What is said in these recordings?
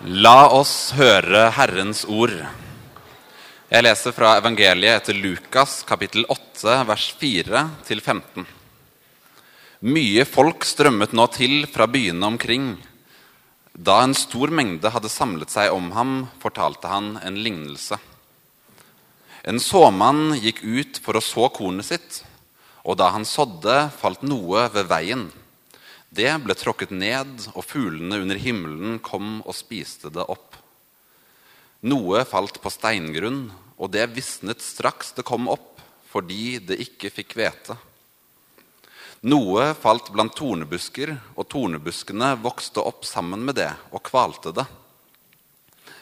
La oss høre Herrens ord. Jeg leser fra evangeliet etter Lukas kapittel 8, vers 4-15. Mye folk strømmet nå til fra byene omkring. Da en stor mengde hadde samlet seg om ham, fortalte han en lignelse. En såmann gikk ut for å så kornet sitt, og da han sådde, falt noe ved veien. Det ble tråkket ned, og fuglene under himmelen kom og spiste det opp. Noe falt på steingrunn, og det visnet straks det kom opp, fordi det ikke fikk hvete. Noe falt blant tornebusker, og tornebuskene vokste opp sammen med det og kvalte det.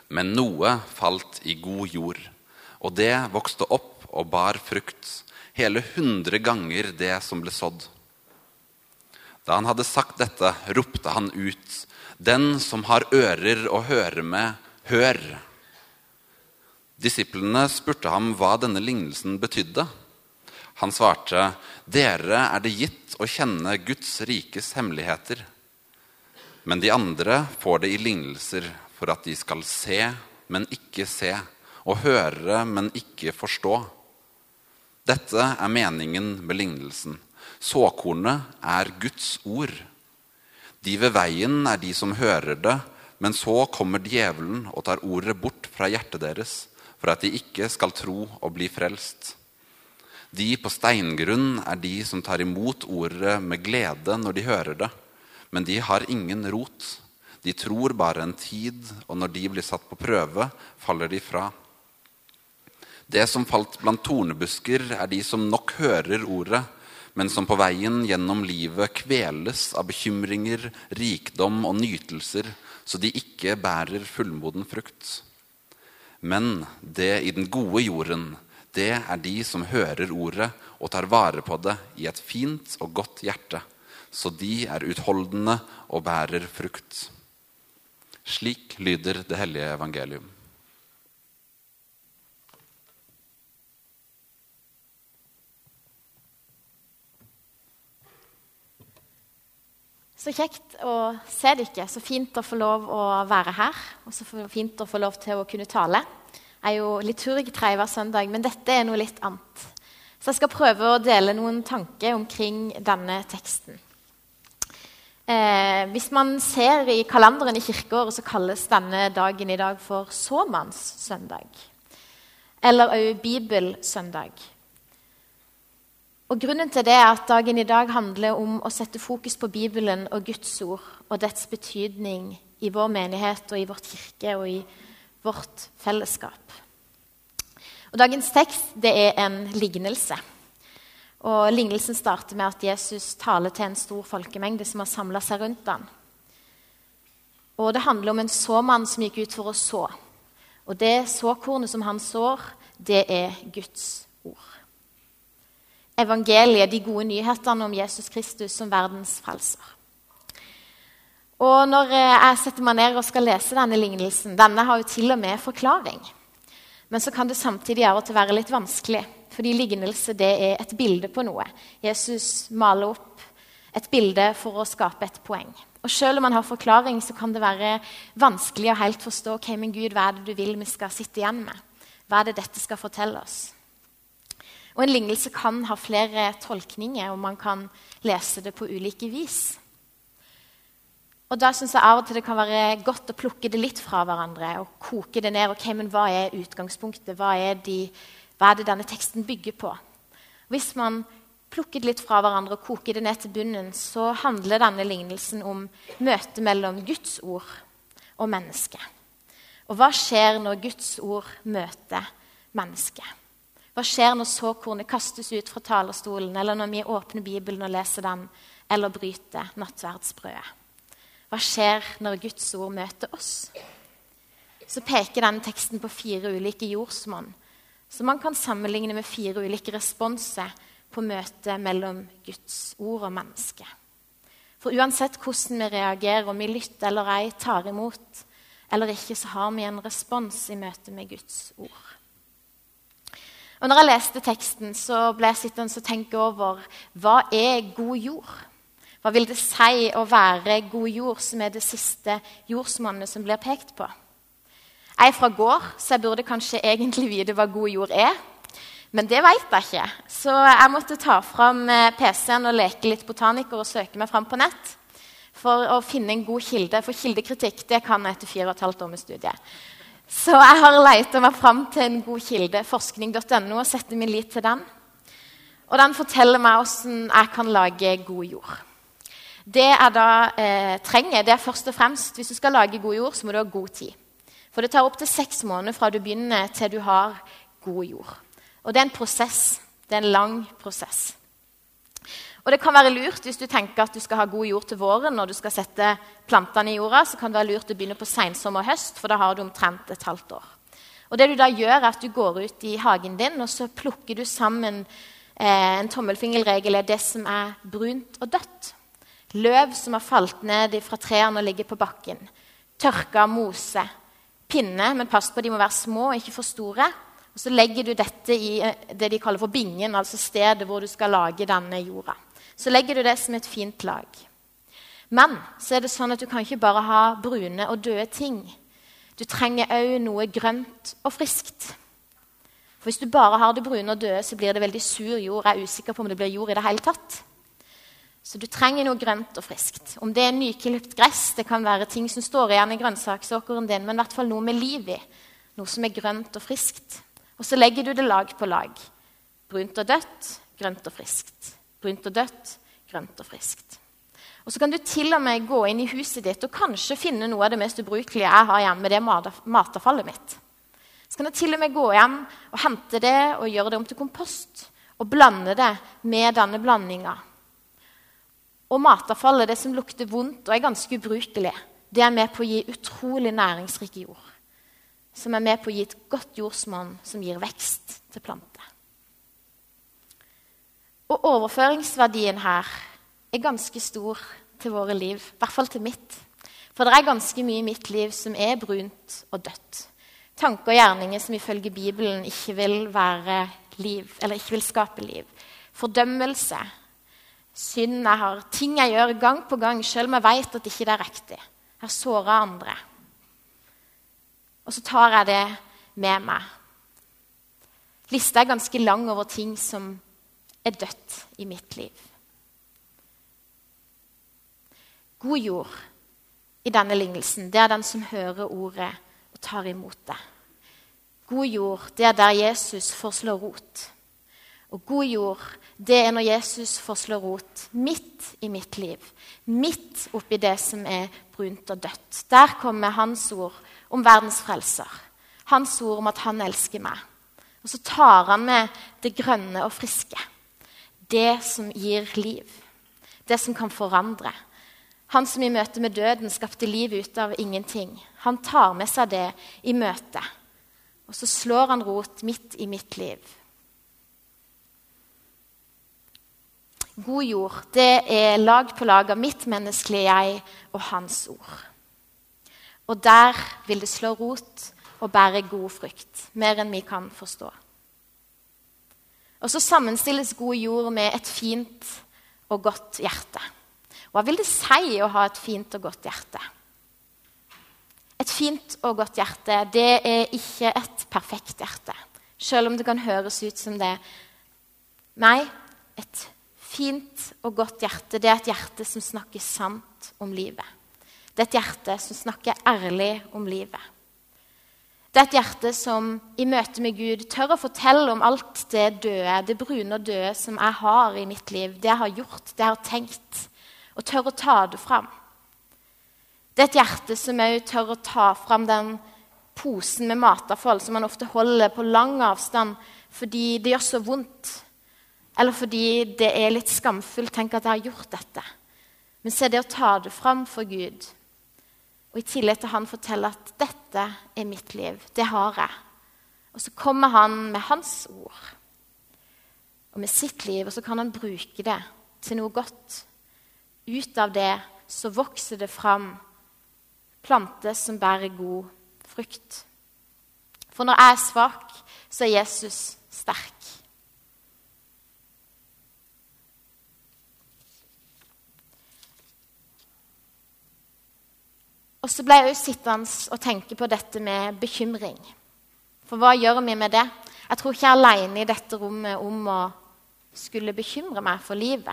Men noe falt i god jord, og det vokste opp og bar frukt, hele hundre ganger det som ble sådd. Da han hadde sagt dette, ropte han ut, Den som har ører å høre med, hør! Disiplene spurte ham hva denne lignelsen betydde. Han svarte, Dere er det gitt å kjenne Guds rikes hemmeligheter. Men de andre får det i lignelser for at de skal se, men ikke se, og høre, men ikke forstå. Dette er meningen med lignelsen. Såkornet er Guds ord. De ved veien er de som hører det, men så kommer djevelen og tar ordet bort fra hjertet deres, for at de ikke skal tro og bli frelst. De på steingrunn er de som tar imot ordet med glede når de hører det, men de har ingen rot. De tror bare en tid, og når de blir satt på prøve, faller de fra. Det som falt blant tornebusker, er de som nok hører ordet, men som på veien gjennom livet kveles av bekymringer, rikdom og nytelser, så de ikke bærer fullmoden frukt. Men det i den gode jorden, det er de som hører ordet og tar vare på det i et fint og godt hjerte, så de er utholdende og bærer frukt. Slik lyder det hellige evangelium. Så kjekt å se dere. Så fint å få lov å være her. Og så fint å få lov til å kunne tale. Jeg er jo liturgtreie hver søndag, men dette er noe litt annet. Så jeg skal prøve å dele noen tanker omkring denne teksten. Eh, hvis man ser i kalenderen i kirkeåret, så kalles denne dagen i dag for såmannssøndag. Eller òg bibelsøndag. Og Grunnen til det er at dagen i dag handler om å sette fokus på Bibelen og Guds ord og dets betydning i vår menighet og i vårt kirke og i vårt fellesskap. Og Dagens tekst det er en lignelse. Og Lignelsen starter med at Jesus taler til en stor folkemengde som har samla seg rundt ham. Og Det handler om en såmann som gikk ut for å så. Og det såkornet som han sår, det er Guds ord evangeliet, de gode nyhetene om Jesus Kristus som verdens frelser. Og når eh, jeg setter meg ned og skal lese denne lignelsen Denne har jo til og med forklaring. Men så kan det samtidig gjøre til være litt vanskelig. Fordi lignelse det er et bilde på noe. Jesus maler opp et bilde for å skape et poeng. Og Selv om man har forklaring, så kan det være vanskelig å helt forstå ok, men Gud, hva er det du vil vi skal sitte igjen med. Hva er det dette skal fortelle oss? Og En lignelse kan ha flere tolkninger, og man kan lese det på ulike vis. Og Da syns jeg av og til det kan være godt å plukke det litt fra hverandre og koke det ned. ok, men Hva er utgangspunktet? Hva er, de, hva er det denne teksten bygger på? Hvis man plukker det litt fra hverandre og koker det ned til bunnen, så handler denne lignelsen om møtet mellom Guds ord og mennesket. Og hva skjer når Guds ord møter mennesket? Hva skjer når såkornet kastes ut fra talerstolen, eller når vi åpner Bibelen og leser den, eller bryter nattverdsbrødet? Hva skjer når Guds ord møter oss? Så peker denne teksten på fire ulike jordsmonn, som man kan sammenligne med fire ulike responser på møtet mellom Guds ord og mennesket. For uansett hvordan vi reagerer, om vi lytter eller ei, tar imot eller ikke, så har vi en respons i møte med Guds ord. Og når jeg leste teksten, så ble jeg sittende og tenke over hva er god jord? Hva vil det si å være god jord, som er det siste jordsmonnet som blir pekt på? Jeg er fra gård, så jeg burde kanskje egentlig vite hva god jord er. Men det vet jeg ikke, så jeg måtte ta fram eh, PC-en og leke litt botaniker og søke meg fram på nett for å finne en god kilde. For kildekritikk det kan jeg etter fire og et halvt år med studiet. Så jeg har leita meg fram til en god kilde, forskning.no, og setter min lit til den. Og den forteller meg hvordan jeg kan lage god jord. Det jeg da eh, trenger, det er først og fremst Hvis du skal lage god jord, så må du ha god tid. For det tar opptil seks måneder fra du begynner, til du har god jord. Og det er en prosess. Det er en lang prosess. Og det kan være lurt hvis du tenker at du skal ha god jord til våren når du skal sette plantene i jorda, så kan det være lurt å begynne på sensommer og høst, for da har du omtrent et halvt år. Og det Du da gjør er at du går ut i hagen din og så plukker du sammen eh, En tommelfingerregel er det som er brunt og dødt. Løv som har falt ned fra trærne og ligger på bakken. Tørka mose. Pinne, men pass på de må være små ikke for store. Og Så legger du dette i eh, det de kaller for bingen, altså stedet hvor du skal lage denne jorda. Så legger du det som et fint lag. Men så er det sånn at du kan ikke bare ha brune og døde ting. Du trenger òg noe grønt og friskt. For Hvis du bare har det brune og døde, så blir det veldig sur jord. Jeg er usikker på om det blir jord i det hele tatt. Så du trenger noe grønt og friskt. Om det er nyklipt gress, det kan være ting som står igjen i grønnsaksåkeren din, men i hvert fall noe med liv i. Noe som er grønt og friskt. Og så legger du det lag på lag. Brunt og dødt, grønt og friskt. Brunt og dødt, grønt og friskt. Og Så kan du til og med gå inn i huset ditt og kanskje finne noe av det mest ubrukelige jeg har hjemme. det er matavfallet mitt. Så kan du til og med gå hjem og hente det og gjøre det om til kompost. Og blande det med denne blandinga og matavfallet, det som lukter vondt og er ganske ubrukelig, det er med på å gi utrolig næringsrik jord. Som er med på å gi et godt jordsmonn som gir vekst til planter. Og overføringsverdien her er ganske stor til våre liv. I hvert fall til mitt. For det er ganske mye i mitt liv som er brunt og dødt. Tanker og gjerninger som ifølge Bibelen ikke vil være liv, eller ikke vil skape liv. Fordømmelse, synd jeg har, ting jeg gjør gang på gang, selv om jeg vet at ikke det er riktig. Jeg har såra andre. Og så tar jeg det med meg. Lista er ganske lang over ting som er dødt i mitt liv. God jord i denne lignelsen, det er den som hører ordet og tar imot det. God jord, det er der Jesus får slå rot. Og god jord, det er når Jesus får slå rot midt i mitt liv. Midt oppi det som er brunt og dødt. Der kommer hans ord om verdens frelser. Hans ord om at han elsker meg. Og så tar han med det grønne og friske. Det som gir liv. Det som kan forandre. Han som i møte med døden skapte liv ut av ingenting. Han tar med seg det i møte. Og så slår han rot midt i mitt liv. God jord, det er lag på lag av mitt menneskelige jeg og hans ord. Og der vil det slå rot og bære god frukt, mer enn vi kan forstå. Og så sammenstilles god jord med et fint og godt hjerte. Hva vil det si å ha et fint og godt hjerte? Et fint og godt hjerte det er ikke et perfekt hjerte, selv om det kan høres ut som det. Nei, et fint og godt hjerte, det er et hjerte som snakker sant om livet. Det er et hjerte som snakker ærlig om livet. Det er et hjerte som i møte med Gud tør å fortelle om alt det døde, det brune og døde som jeg har i mitt liv, det jeg har gjort, det jeg har tenkt, og tør å ta det fram. Det er et hjerte som òg tør å ta fram den posen med matavfall som man ofte holder på lang avstand fordi det gjør så vondt eller fordi det er litt skamfullt. Tenk at jeg har gjort dette. Men se det å ta det fram for Gud, og i tillegg til han forteller at 'dette er mitt liv', det har jeg. Og så kommer han med hans ord og med sitt liv, og så kan han bruke det til noe godt. Ut av det så vokser det fram planter som bærer god frukt. For når jeg er svak, så er Jesus sterk. Og så ble jeg også sittende og tenke på dette med bekymring. For hva gjør vi med det? Jeg tror ikke jeg er alene i dette rommet om å skulle bekymre meg for livet.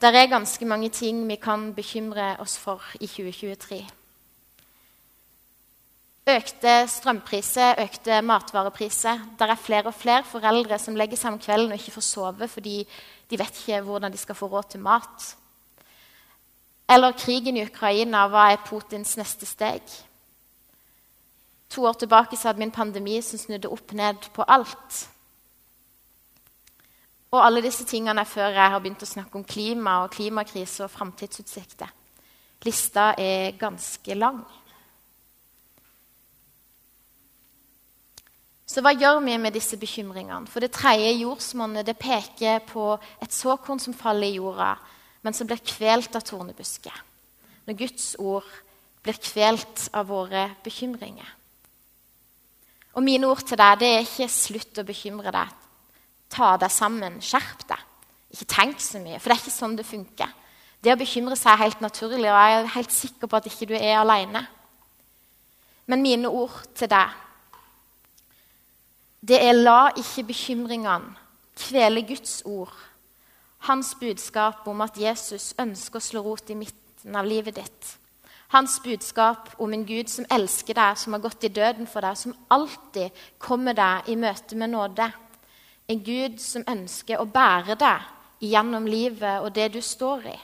Det er ganske mange ting vi kan bekymre oss for i 2023. Økte strømpriser, økte matvarepriser. Der er flere og flere foreldre som legger seg om kvelden og ikke får sove fordi de vet ikke hvordan de skal få råd til mat. Eller krigen i Ukraina. Hva er Putins neste steg? To år tilbake så hadde vi en pandemi som snudde opp ned på alt. Og alle disse tingene er før jeg har begynt å snakke om klima og klimakrise og framtidsutsikter. Lista er ganske lang. Så hva gjør vi med disse bekymringene? For det tredje jordsmonnet det peker på et såkorn som faller i jorda, men som blir kvelt av tornebusker. Når Guds ord blir kvelt av våre bekymringer. Og mine ord til deg det er ikke 'slutt å bekymre deg'. Ta deg sammen. Skjerp deg. Ikke tenk så mye, for det er ikke sånn det funker. Det å bekymre seg er helt naturlig, og jeg er helt sikker på at ikke du er alene. Men mine ord til deg det er 'la ikke bekymringene kvele Guds ord'. Hans budskap om at Jesus ønsker å slå rot i midten av livet ditt. Hans budskap om en Gud som elsker deg, som har gått i døden for deg, som alltid kommer deg i møte med nåde. En Gud som ønsker å bære deg gjennom livet og det du står i.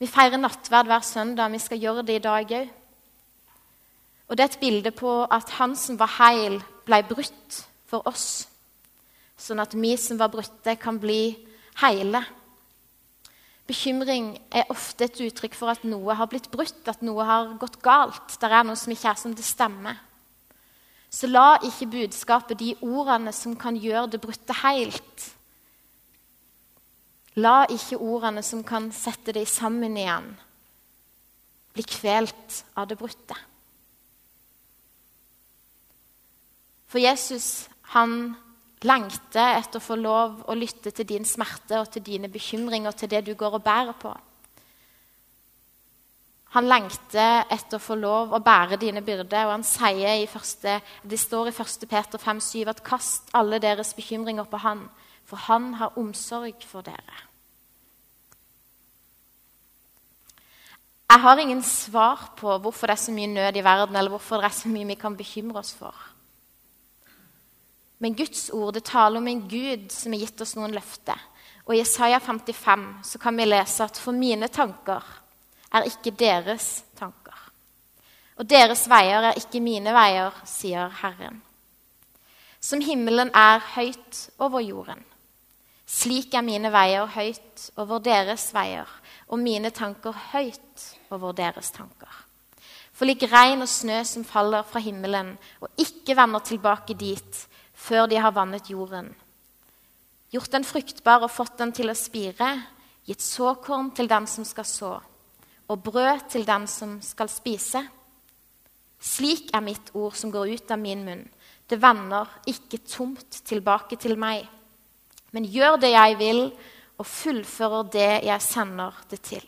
Vi feirer nattverd hver søndag. Vi skal gjøre det i dag òg. Og det er et bilde på at han som var heil, ble brutt for oss. Sånn at vi som var brutte, kan bli heile. Bekymring er ofte et uttrykk for at noe har blitt brutt, at noe har gått galt. Det er noe som ikke er som det stemmer. Så la ikke budskapet, de ordene som kan gjøre det brutte helt La ikke ordene som kan sette det sammen igjen, bli kvelt av det brutte. For Jesus han lengter etter å få lov å lytte til din smerte og til dine bekymringer, til det du går og bærer på. Han lengter etter å få lov å bære dine byrder, og han sier i første, det står i 1. Peter 5,7 at 'kast alle deres bekymringer på Han, for Han har omsorg for dere'. Jeg har ingen svar på hvorfor det er så mye nød i verden, eller hvorfor det er så mye vi kan bekymre oss for. Men Guds ord det taler om en Gud som har gitt oss noen løfter. Og I Isaiah 55 så kan vi lese at 'for mine tanker er ikke deres tanker'. Og deres veier er ikke mine veier, sier Herren. Som himmelen er høyt over jorden. Slik er mine veier høyt over deres veier, og mine tanker høyt over deres tanker. For lik regn og snø som faller fra himmelen og ikke vender tilbake dit, før de har vannet jorden. Gjort den fruktbar og fått den til å spire, gitt såkorn til den som skal så, og brød til den som skal spise. Slik er mitt ord som går ut av min munn. Det vender ikke tomt tilbake til meg, men gjør det jeg vil, og fullfører det jeg sender det til.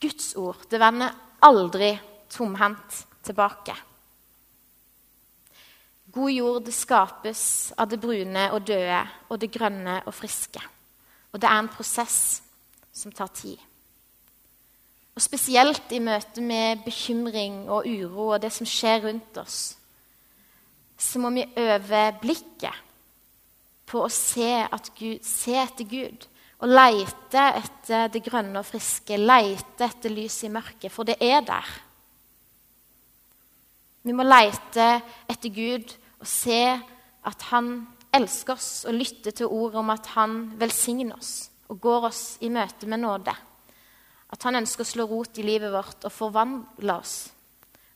Guds ord det vender aldri tomhendt tilbake. God jord skapes av det brune og døde og det grønne og friske. Og det er en prosess som tar tid. Og Spesielt i møte med bekymring og uro og det som skjer rundt oss, så må vi øve blikket på å se, Gud, se etter Gud og leite etter det grønne og friske, leite etter lys i mørket, for det er der. Vi må leite etter Gud og se at han elsker oss og lytte til ordet om at han velsigner oss og går oss i møte med nåde. At han ønsker å slå rot i livet vårt og forvandle oss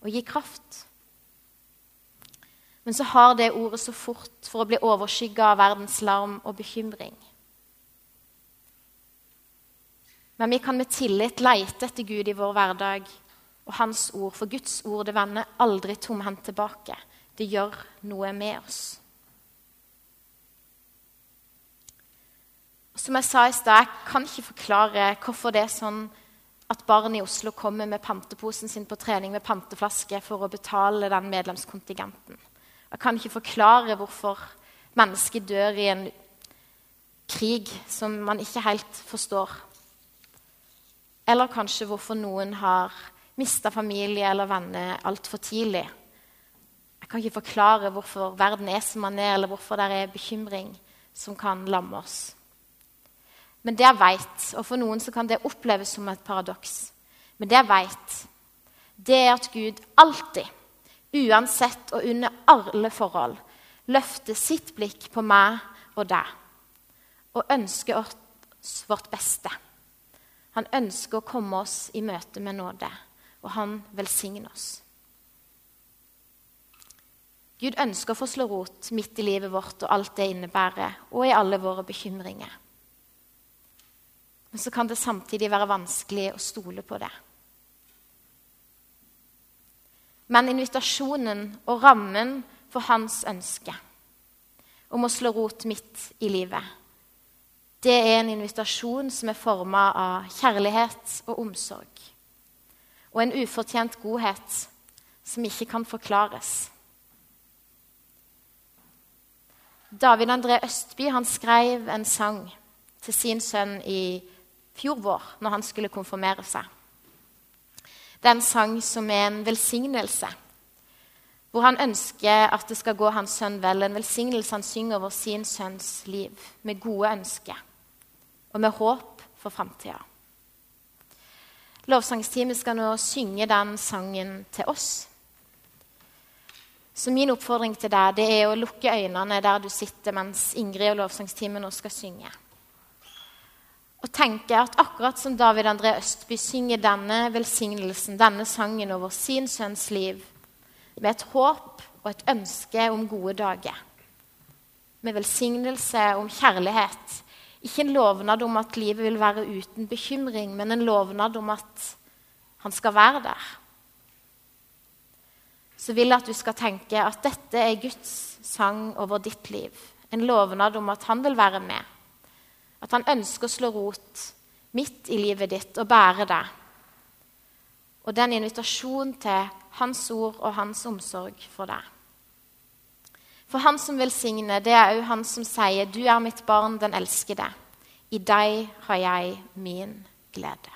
og gi kraft. Men så har det ordet så fort for å bli overskygga av verdens larm og bekymring. Men vi kan med tillit leite etter Gud i vår hverdag og Hans ord, for Guds ord det vender aldri tomhendt tilbake. Det gjør noe med oss. Som jeg sa i stad, jeg kan ikke forklare hvorfor det er sånn at barn i Oslo kommer med panteposen sin på trening med panteflaske for å betale den medlemskontingenten. Jeg kan ikke forklare hvorfor mennesker dør i en krig som man ikke helt forstår. Eller kanskje hvorfor noen har mista familie eller venner altfor tidlig. Jeg kan ikke forklare hvorfor verden er som den er, eller hvorfor det er bekymring som kan lamme oss. Men det jeg vet, og for noen kan det oppleves som et paradoks, men det jeg vet, det er at Gud alltid, uansett og under alle forhold, løfter sitt blikk på meg og deg og ønsker oss vårt beste. Han ønsker å komme oss i møte med nåde, og han velsigner oss. Gud ønsker å få slå rot midt i livet vårt og alt det innebærer, og i alle våre bekymringer. Men så kan det samtidig være vanskelig å stole på det. Men invitasjonen og rammen for hans ønske om å slå rot midt i livet, det er en invitasjon som er forma av kjærlighet og omsorg. Og en ufortjent godhet som ikke kan forklares. David André Østby han skrev en sang til sin sønn i fjor vår, når han skulle konfirmere seg. Det er en sang som er en velsignelse, hvor han ønsker at det skal gå hans sønn vel. En velsignelse han synger over sin sønns liv, med gode ønsker og med håp for framtida. Lovsangsteamet skal nå synge den sangen til oss. Så min oppfordring til deg det er å lukke øynene der du sitter mens Ingrid og lovsangsteamet nå skal synge. Og tenke at akkurat som David André Østby synger denne velsignelsen, denne sangen over sin sønns liv, med et håp og et ønske om gode dager, med velsignelse om kjærlighet, ikke en lovnad om at livet vil være uten bekymring, men en lovnad om at han skal være der så vil jeg at du skal tenke at dette er Guds sang over ditt liv. En lovnad om at han vil være med. At han ønsker å slå rot midt i livet ditt og bære det. Og den invitasjon til hans ord og hans omsorg for deg. For han som velsigner, det er òg han som sier, 'Du er mitt barn, den elskede'. I deg har jeg min glede.